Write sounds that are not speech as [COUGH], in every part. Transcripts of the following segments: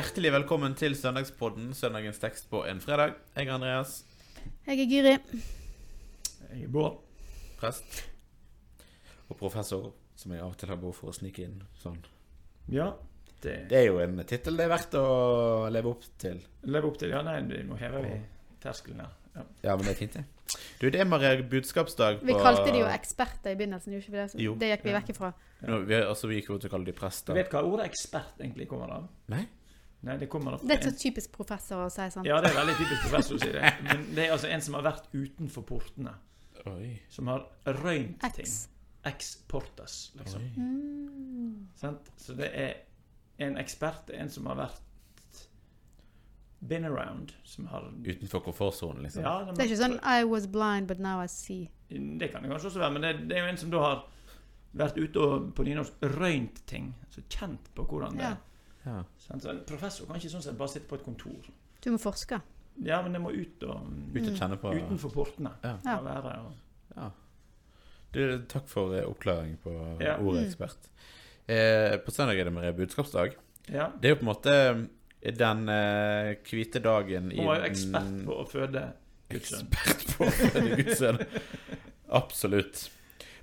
hjertelig velkommen til Søndagspodden, søndagens tekst på en fredag. Jeg er Andreas, Jeg er Gyri. Jeg er Bård. prest. Og professor, som jeg av og til har behov for å snike inn. Sånn. Ja, det Det er jo en tittel det er verdt å leve opp til. lever opp til. Ja, nei, nå hever vi terskelen her. Ja. Ja, men det er fint, det. Du, det er Maria budskapsdag på Vi kalte de jo eksperter i begynnelsen, gjorde ikke vi det? Så Jo. Det gikk vi vekk ifra. Nå, vi, altså, vi gikk jo til å kalle de Du vet hva ordet ekspert egentlig kommer av? Nei? Nei, det kommer Det er så typisk professor å si sånn. Ja, det er veldig typisk professor å si det. Men det er altså en som har vært utenfor portene. Oi. Som har røynt ting. X. Ex portas, liksom. Mm. Sant? Så det er en ekspert, er en som har vært been around. Som har Utenfor komfortsonen, liksom. Ja, Det er ikke sånn I was blind, but now I see. Det kan det kanskje også være, men det, det er jo en som da har vært ute og på nynorsk røynt ting. Så kjent på hvordan det Ja. Ja. Så en professor kan ikke sånn sett bare sitte på et kontor. Du må forske. Ja, men det må ut og Ut og kjenne på Utenfor portene. Ja. Være, og, Ja. Du, takk for eh, oppklaring på Ja. ordet Mm. ekspert. Eh, på søndag er det Maria budskapsdag. ja. Det er jo på en måte den eh, hvite dagen i Hun var jo ekspert på å føde Gudsønn. Ekspert på å føde Gudsønn. [LAUGHS] Absolutt.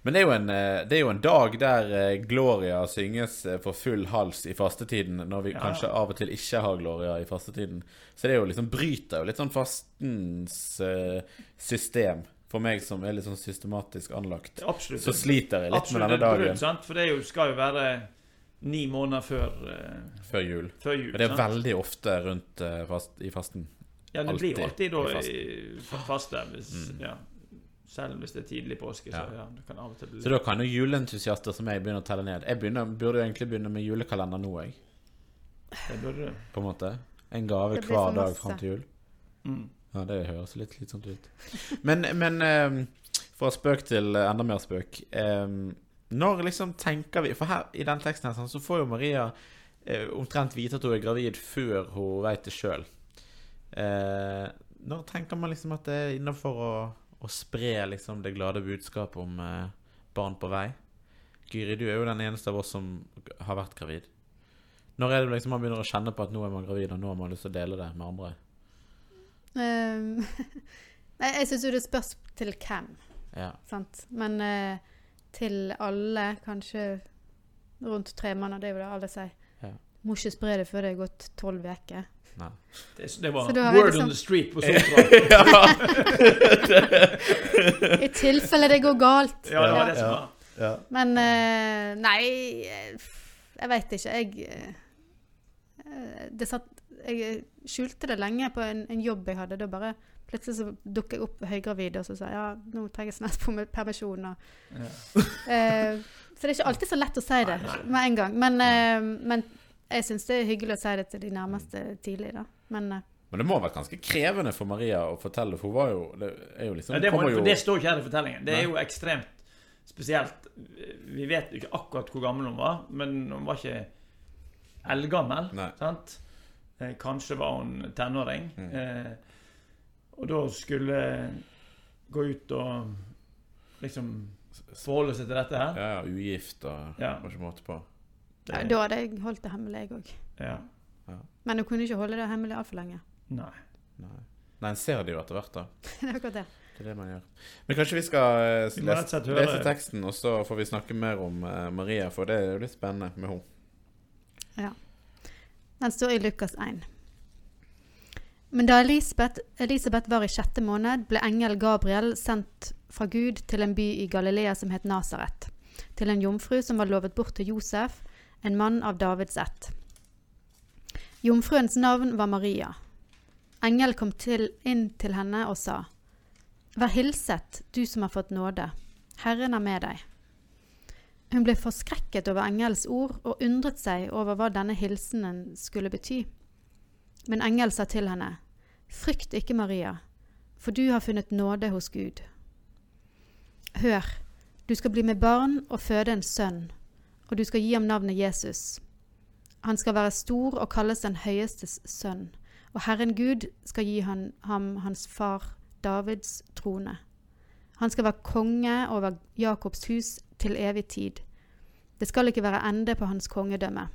Men det er, en, eh, det er jo en dag der eh, Gloria synges eh, for full hals i fastetiden, når vi Ja. kanskje av og til ikke har Gloria i fastetiden. Så det er jo liksom bryter jo litt sånn fastens system. For meg som er litt sånn systematisk anlagt, Absolutt. så sliter jeg litt absolutt med denne dagen sant? For det jo, skal jo være ni måneder før, uh, før jul. før jul. Og det er sant? veldig ofte rundt uh, fast, i fasten. Ja, det blir jo alltid alltid da i fast. i fa- faste. Hvis, Mm. ja. Selv hvis det er tidlig påske, så Ja. ja, det kan av og til bli Så da kan jo juleentusiaster som jeg begynne å telle ned. Jeg begynner, burde jo egentlig begynne med julekalender nå, jeg. Det burde du. På en måte. En gave hver dag fram til jul. Mm. Ja, det høres litt slitsomt ut. Men, men um, fra spøk til eh, enda mer spøk Um, Når liksom tenker vi For her i den teksten her sånn, så får jo Maria eh, omtrent vite at hun er gravid før hun vet det sjøl. Eh, når tenker man liksom at det er innafor å, å spre liksom det glade budskapet om eh, barn på vei? Gyri, du er jo den eneste av oss som har vært gravid. Når er det liksom man begynner å kjenne på at nå er man gravid, og nå har man lyst til å dele det med andre? Um, [LAUGHS] Nei, jeg syns jo det spørs til hvem, Ja. sant. Men eh, til alle, kanskje rundt tre måneder, det er jo det alle sier. Ja. Må ikke spre det før det er gått tolv uker. Nei. Det, det var word liksom- on the street på [LAUGHS] Sotra. [LAUGHS] I tilfelle det går galt. Ja, det var det som var. Ja. Men uh, Nei, jeg veit ikke. Jeg eh, Det satt Jeg skjulte det lenge på en, en jobb jeg hadde. Da bare Plutselig så dukket jeg opp høygravid og så sa ja, nå trenger jeg snart på med permisjon. Og, Ja. uh, så det er ikke alltid så lett å si det med en gang. Men, uh, men jeg syns det er hyggelig å si det til de nærmeste tidlig, da. Men eh, Men det må ha vært ganske krevende for Maria å fortelle, for hun var jo Det er jo liksom Ja, det, må, jo, det står ikke her i fortellingen. Det er jo ekstremt spesielt. Vi vet jo ikke akkurat hvor gammel hun var, men hun var ikke eldgammel. Sant? Eh, kanskje var hun tenåring. Mm. Eh, og da skulle gå ut og liksom forholde seg til dette her. Ja, ja, ugift og Ja. var ikke måte på. Ja, da hadde jeg holdt det hemmelig, jeg òg. Ja. Men hun kunne ikke holde det hemmelig altfor lenge. Nei. Nei. Nei, en ser det jo etter hvert, da. [LAUGHS] det er akkurat det. Det er det man gjør. Men kanskje vi skal eh, og lese, lese teksten, og så får vi snakke mer om uh, Maria, for det er jo litt spennende med henne. Den står i Lukas 1. Men da Elisabeth, Elisabeth var i sjette måned, ble engel Gabriel sendt fra Gud til en by i Galilea som het Nasaret, til en jomfru som var lovet bort til Josef, en mann av Davids ett. Jomfruens navn var Maria. Engel kom til, inn til henne og sa, Vær hilset, du som har fått nåde. Herren er med deg. Hun ble forskrekket over engels ord og undret seg over hva denne hilsenen skulle bety. Men engel sa til henne, Frykt ikke, Maria, for du har funnet nåde hos Gud. Hør, du skal bli med barn og føde en sønn, og du skal gi ham navnet Jesus. Han skal være stor og kalles den høyestes sønn, og Herren Gud skal gi han, ham hans far Davids trone. Han skal være konge over Jakobs hus til evig tid. Det skal ikke være ende på hans kongedømme.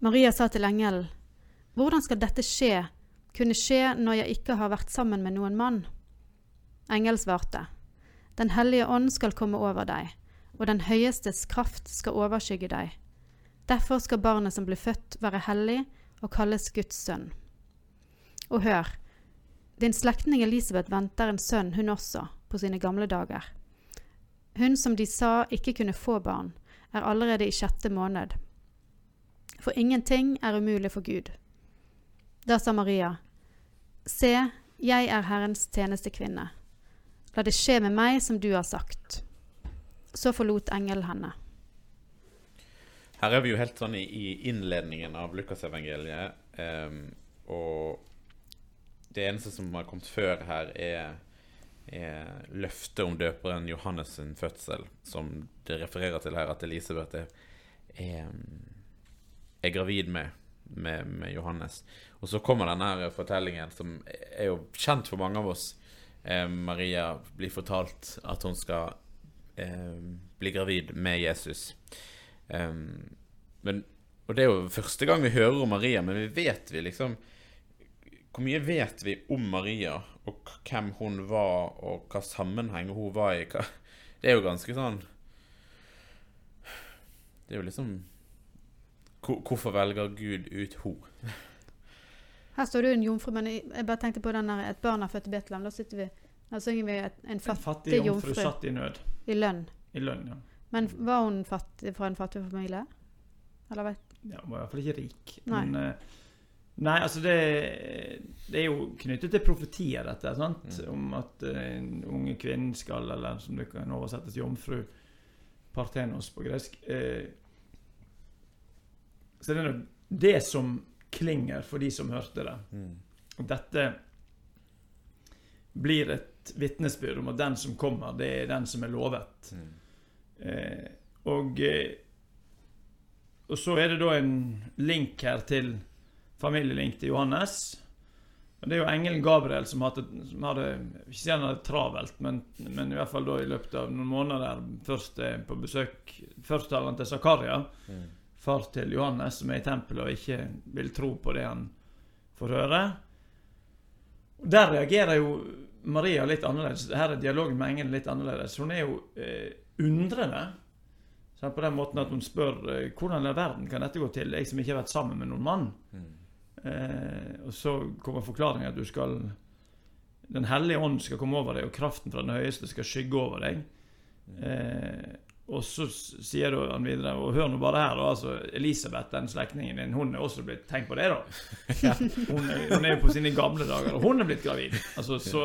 Maria sa til engelen, Hvordan skal dette skje, kunne skje når jeg ikke har vært sammen med noen mann? Engelen svarte, Den hellige ånd skal komme over deg, og den høyestes kraft skal overskygge deg. Derfor skal barnet som blir født, være hellig og kalles Guds sønn. Og hør, din slektning Elisabeth venter en sønn, hun også, på sine gamle dager. Hun som de sa ikke kunne få barn, er allerede i sjette måned. For ingenting er umulig for Gud. Da sa Maria, Se, jeg er Herrens tjenestekvinne. La det skje med meg som du har sagt. Så forlot engelen henne. Her er vi jo helt sånn i, i innledningen av Lukasevangeliet. Um, og det eneste som har kommet før her, er, er løftet om døperen Johannes' sin fødsel, som det refererer til her, at Elisabeth er, er, er gravid med, med, med, Johannes. Og så kommer denne fortellingen, som er jo kjent for mange av oss. Eh, Maria blir fortalt at hun skal bli gravid med Jesus. Men, og det er jo første gang vi hører om Maria, men vi vet vi liksom Hvor mye vet vi om Maria, og hvem hun var, og hva sammenheng hun var i? Hva, det er jo ganske sånn Det er jo liksom Hvorfor velger Gud ut hun? Her står det jo en jomfru, men jeg bare tenkte på den der, et barn er født i Betlehem. Da sitter vi, da synger vi et, en fattig, en fattig jomfru, jomfru satt i nød. I lønn. I lønn, ja. Men var hun fattig, fra en fattig familie? Eller vet Ja, hun var i hvert fall ikke rik. Nei. Men, uh, nei, altså det, det, er jo knyttet til profetier, dette. sant? Mm. Om at uh, en unge kvinne skal, eller som det kan oversettes jomfru, partenos på gresk. Eh, så det er det som klinger for de som hørte det. Mm. Dette blir et vitnesbyrd om at den som kommer, det er den som er lovet. Mm. Eh, og, eh, og så er det da en link her til familielink til Johannes. Og Det er jo engelen Gabriel som hadde, som hadde ikke si han hadde travelt, men, men, i hvert fall da i løpet av noen måneder først på besøk Først tar han til Zakaria, mm. far til Johannes, som er i tempelet og ikke vil tro på det han får høre. Der reagerer jo Maria litt annerledes. Her er dialogen med engelen litt annerledes. Hun er jo eh, undrende. På den måten at hun spør eh, hvordan i verden kan dette gå til, jeg som ikke har vært sammen med noen mann. Mm. Eh, og så kommer forklaringen at du skal Den hellige ånd skal komme over deg, og kraften fra den høyeste skal skygge over deg. Mm. Eh, og så sier han videre Og hør nå bare her, da. Altså, Elisabeth, den slektningen din, hun er også blitt Tenk på det, da. Hun er, hun er jo på sine gamle dager, og hun er blitt gravid. Altså, så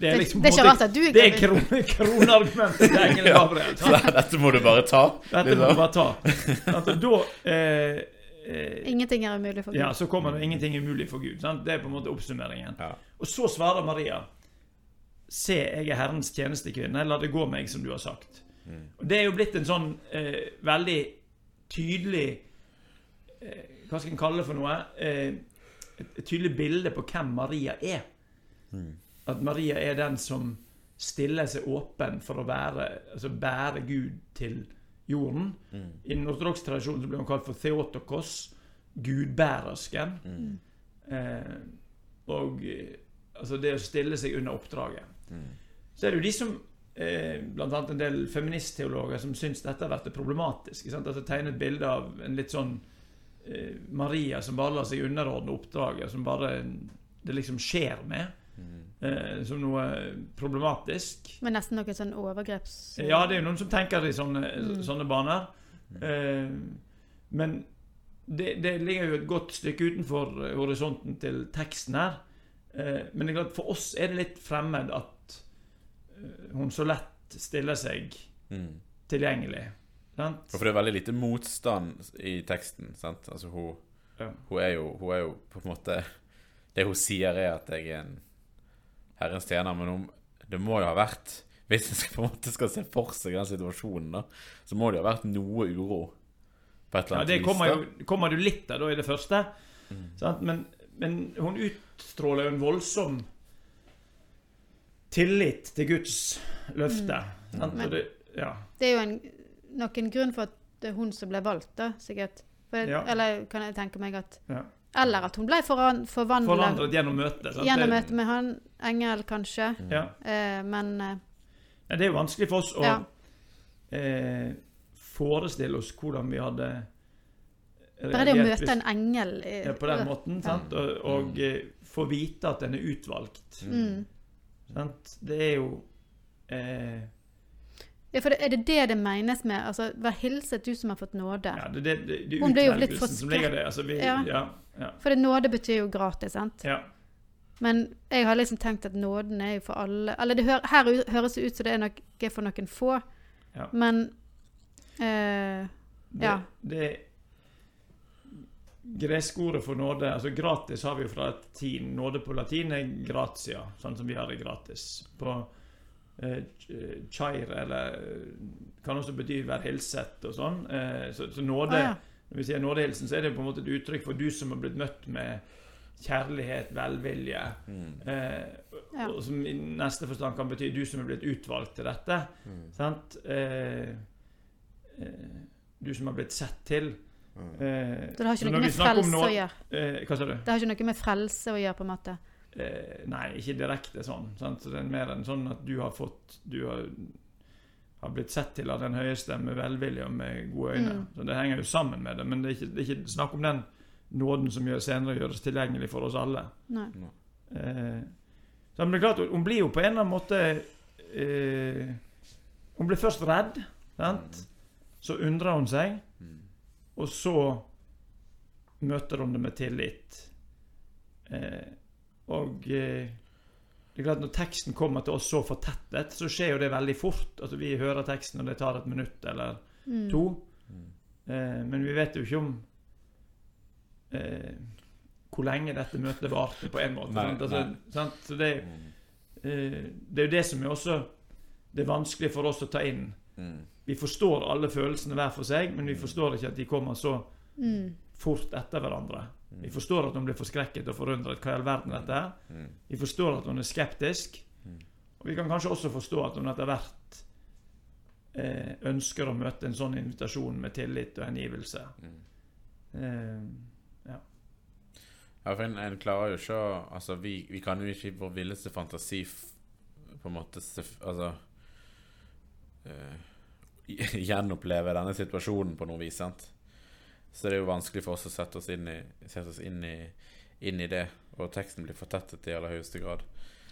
Det er liksom Det er ikke rart at du er gravid. Det er kron, kronargumentet til [LAUGHS] Engel Gabriel. Ja. dette må du bare ta? Dette må du bare ta. Altså, da eh, eh, Ingenting er umulig for Gud. Ja, så kommer det 'ingenting er umulig for Gud'. Sant? Det er på en måte oppsummeringen. Ja. Og så svarer Maria 'Se, jeg er Herrens tjenestekvinne. La det gå meg som du har sagt'. Det er jo blitt en sånn eh, veldig tydelig eh, Hva skal en kalle det for noe? Eh, et, tydelig bilde på hvem Maria er. Mm. At Maria er den som stiller seg åpen for å være, altså bære Gud til jorden. Mm. I den ortodokse tradisjonen blir hun kalt for Theotokos, gudbærersken. Mm. Eh, og eh, altså det å stille seg under oppdraget. Mm. Så er det jo de som bl.a. en del feministteologer som syns dette har vært problematisk. Sant? Altså Tegne et bilde av en litt sånn eh, Maria som bare lar seg underordne oppdraget, som bare det liksom skjer med. Mm. Eh, som noe problematisk. Men nesten noe sånn overgreps... Ja, det er jo noen som tenker i sånne, mm. sånne baner. Eh, men det, det, ligger jo et godt stykke utenfor horisonten til teksten her. Eh, men det er klart, for oss er det litt fremmed at hun så lett stiller seg mm. tilgjengelig. Sant? For det er veldig lite motstand i teksten. Sant? Altså hun, ja. hun, er jo, hun, er jo, på en måte Det hun sier, er at jeg er en Herrens tjener, men hun, det må jo ha vært Hvis en på en måte skal se for seg den situasjonen, da, så må det jo ha vært noe uro. På et eller annet ja, det kommer, jo, kommer du litt av da i det første. Mm. Men, men, hun utstråler jo en voldsom tillit til Guds løfte. Mm. Det, ja. det, er jo en, nok en grunn for at det er hun som ble valgt, da, sikkert. For, Ja. Eller kan jeg tenke meg at Ja. Eller at hun ble foran, forvandlet forvandlet gjennom møtet. gjennom møtet med han engel, kanskje. Ja. Eh, men eh, Det er jo vanskelig for oss å eh, forestille oss hvordan vi hadde bare det å møte en engel i- ja, på den måten. Ja. Sant? Og, og mm. få vite at en er utvalgt. Mm. Sant? Det er jo eh, Ja, for det, Er det det det menes med? Altså, Vær hilset, du som har fått nåde. Ja, det, det, det, det Hun ble jo litt forskrekket. Altså, vi, Ja. ja. Ja, For det, nåde betyr jo gratis, sant? ja. Men jeg har liksom tenkt at nåden er jo for alle Eller det hø her høres det ut som det er noe for noen få, Ja. men eh, Det, Ja. det greske ordet for nåde altså Gratis har vi jo fra latin. Nåde på latin er gratia, sånn som vi har det gratis. På eh, chair, eller kan også bety være hilset og sånn. Eh, så, så nåde ah, ja. Når vi sier nådehilsen, så er det på en måte et uttrykk for du som har blitt møtt med kjærlighet, velvilje. Mm. Eh, Ja. Og som i neste forstand kan bety du som er blitt utvalgt til dette. Mm. Sant? Eh, eh, du som har blitt sett til. Eh, Så det har ikke noe med frelse noe, å gjøre? Eh, hva sa du? Det har ikke noe med frelse å gjøre, på en måte? Eh, nei, ikke direkte sånn. Sant? Så det er mer enn sånn at du har fått Du har, har blitt sett til av den høyeste med velvilje og med gode øyne. Mm. Så det henger jo sammen med det. Men det er ikke, det er ikke snakk om den nåden som gjør, senere gjøres tilgjengelig for oss alle. Nei. Eh, så men det er klart, Hun blir jo på en eller annen måte eh, Hun blir først redd. Sant? Så undrer hun seg, Mm. Og så møter hun det med tillit. Eh, og eh, det er klart Når teksten kommer til oss så fortettet, så skjer jo det veldig fort. Altså Vi hører teksten, og det tar et minutt eller Mm. to. Mm. Eh, men vi vet jo ikke om eh, hvor lenge dette møtet varte, på en måte. Nei, sant? Altså, nei. sant? Så det, Mm. eh, det er jo det som er også det er vanskelig for oss å ta inn. Mm. Vi forstår alle følelsene hver for seg, men vi forstår ikke at de kommer så Mm. fort etter hverandre. Vi forstår at hun blir forskrekket og forundret. Hva i all verden er dette er? Mm. Vi forstår at hun er skeptisk. Mm. Og vi kan kanskje også forstå at hun etter hvert eh, ønsker å møte en sånn invitasjon med tillit og hengivelse. Mm. Eh, Ja, for en, en klarer jo ikke å Altså, vi, vi kan jo ikke i vår villeste fantasi f, på en måte se, Altså eh, [LAUGHS] Gjenoppleve denne situasjonen på noe vis, sant? Så det er jo vanskelig for oss å sette oss inn i, sette oss inn i, inn i det. Og teksten blir fortettet i aller høyeste grad.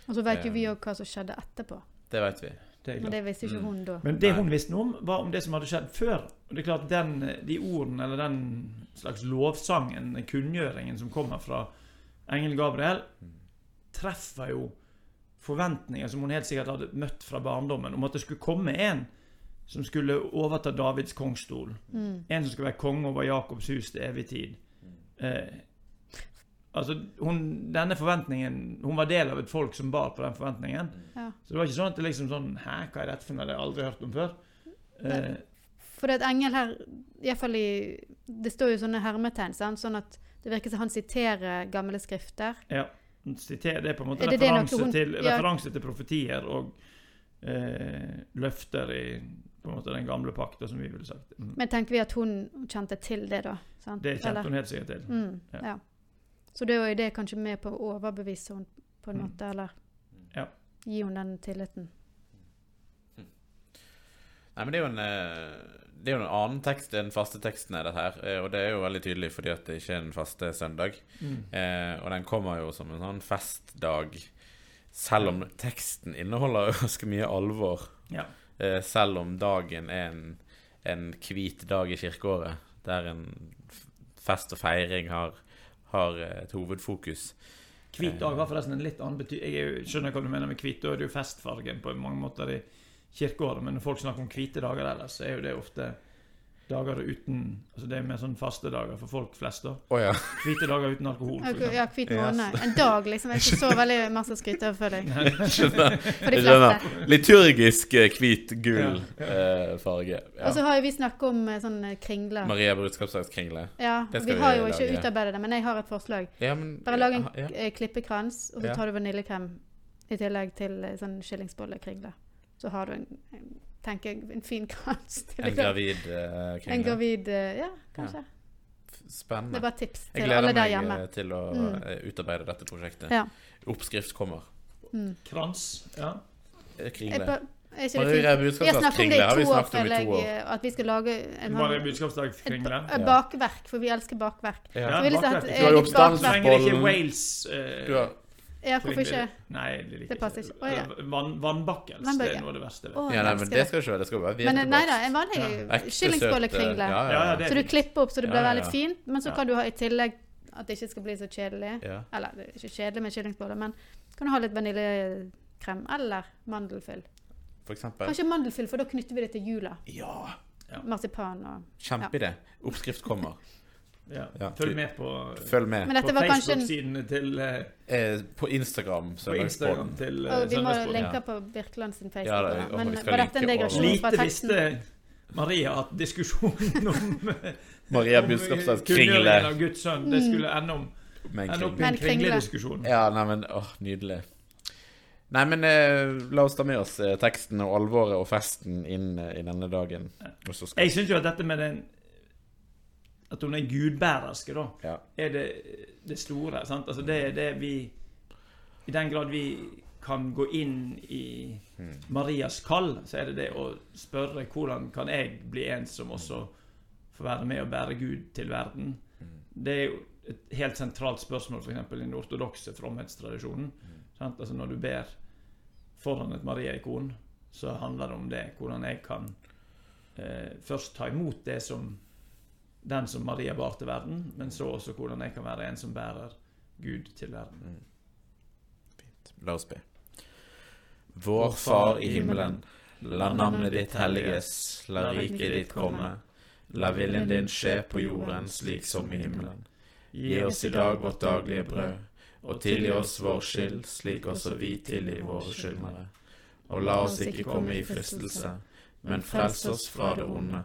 Og så vet jo vi Eh. òg hva som skjedde etterpå. Det vet vi. det Men det visste ikke Mm. hun da. Men det Nei. hun visste noe om, var om det som hadde skjedd før. Og det er klart den, De ordene, eller den slags lovsangen, den kunngjøringen som kommer fra engel Gabriel, treffer jo forventninger som hun helt sikkert hadde møtt fra barndommen, om at det skulle komme en som skulle overta Davids kongstol. Mm. En som skulle være konge over Jakobs hus til evig tid. Eh, altså, hun, denne forventningen Hun var del av et folk som bar på den forventningen. Ja. Så det var ikke sånn at det liksom sånn Hæ, hva er dette for noe? Det har jeg aldri hørt om før. Eh, For det er et engel her Iallfall i Det står jo sånne hermetegn, sant? sånn at det virker som han siterer gamle skrifter. ja. Siter, det er på en måte det det referanse, hun- til, ja. referanse til profetier og eh, løfter i på en måte den gamle pakta, som vi ville sagt. Mm. Men tenker vi at hun kjente til det, da? Sant? Det kjente Eller? hun helt sikkert til. Mm, Ja. ja. Så det er det kanskje med på å overbevise henne på en Mm. måte, eller Ja. gi henne den tilliten. Nei, men det er jo en eh, Det er jo en annen tekst enn faste teksten er dette her. eh, Og det er jo veldig tydelig fordi at det ikke er en faste søndag. Mm. Eh, og den kommer jo som en sånn festdag. Selv om teksten inneholder [LAUGHS] ganske mye alvor. Ja. Eh, selv om dagen er en, en hvit dag i kirkeåret. Der en fest og feiring har, har eh, et hovedfokus. Hvit dag har forresten en litt annen betydning. Jeg er skjønner hva du mener med hvit. Da er det jo festfargen på mange måter i kirkeåret. Men når folk snakker om hvite dager ellers, så er jo det ofte dager uten Altså det er mer sånn faste dager for folk flest, da. Oh, ja. Hvite dager uten alkohol. Okay, Ja, hvit Yes. En dag, liksom. er ikke så veldig masse å skryte av, føler jeg. Skjønner. [LAUGHS] For de skjønner. fleste. Liturgisk eh, hvit, gul Ja, eh, farge. Og så har jo vi snakket om eh, sånn kringle. kringler. Maria brudskapsdagskringle. Ja, Det vi har vi jo ikke utarbeidet det, men jeg har et forslag. Ja, men Bare lag en ja. eh, klippekrans, og så tar du vaniljekrem i tillegg til sånn sånn skillingsbollekringle. Så har du en, en tenker jeg, en fin krans. til En [LAUGHS] gravid gravid kvinne. En gravid uh, Ja, kanskje. Det Spennende. er bare tips til alle der hjemme. Jeg gleder meg til å Mm. eh, utarbeide dette prosjektet. Ja. Oppskrift kommer. Mm. Krans. Ja. Eh, Kringle. det Maria? Vi har snakket om det i vi to år, snakket om i to år. jeg, at vi skal lage en, Bare et, Ja. bakverk, for vi elsker bakverk. Ja. Ja, Så vi bakverk. Du har jo eget oppstandelse- Trenger ikke Wales eh, Du har, Ja, hvorfor ikke? Nei, det liker Det passer ikke. Å, ja. Eller Vann, vannbakkels. Vannbakke- Det er noe av det verste. Å, ja, nei, men det skal ikke være. Det skal være Men eh, nei da, en vanlig eh, Ja, skillingsbollekringle. ja, ja, ja. Så du klipper opp så det blir Ja, ja, veldig fint, men så kan du ha i tillegg at det ikke skal bli så kjedelig. ja. Eller det er ikke kjedelig med skillingsboller, men kan du ha litt vaniljekrem eller mandelfyll. For eksempel. Kanskje mandelfyll, for da knytter vi det til jula. Ja. Marsipan og Kjempeidé. Oppskrift kommer. [LAUGHS] Ja. Ja. Følg med på, Følg med. Men på kanskje Facebook-sidene til eh, Eh, på Instagram. På Instagram til uh, Og vi må lenke på Birkeland sin Facebook. Ja, det, men var dette en digresjon fra Lite teksten? visste Maria at diskusjonen om [LAUGHS] Maria Budskapsdals kringle. av Guds sønn, det skulle ende om med en ende opp i en kringlediskusjon. Ja, nei, men åh, nydelig. Nei, men eh, la oss ta med oss eh, teksten og alvoret og festen inn eh, i denne dagen. Og så skal Jeg syns jo at dette med den At hun er gudbærerske, da, Ja. er det, det store. Sant? Altså det er det vi I den grad vi kan gå inn i Mm. Marias kall, så er det det å spørre hvordan kan jeg bli en som også får være med og bære Gud til verden. Mm. Det er jo et helt sentralt spørsmål f.eks. i den ortodokse fromhetstradisjonen. Sant? Altså når du ber foran et Maria-ikon, så handler det om det. Hvordan jeg kan eh, først ta imot det som den som Maria bar til verden, men så også hvordan jeg kan være en som bærer Gud til verden. Mm. Fint. La oss be. Vår Far i himmelen. La navnet ditt helliges. La riket ditt komme. La viljen din skje på jorden slik som i himmelen. Gi oss i dag vårt daglige brød, og tilgi oss vår skyld, slik også vi tilgir våre skyldnere. Og la oss ikke komme i fristelse, men frels oss fra det onde.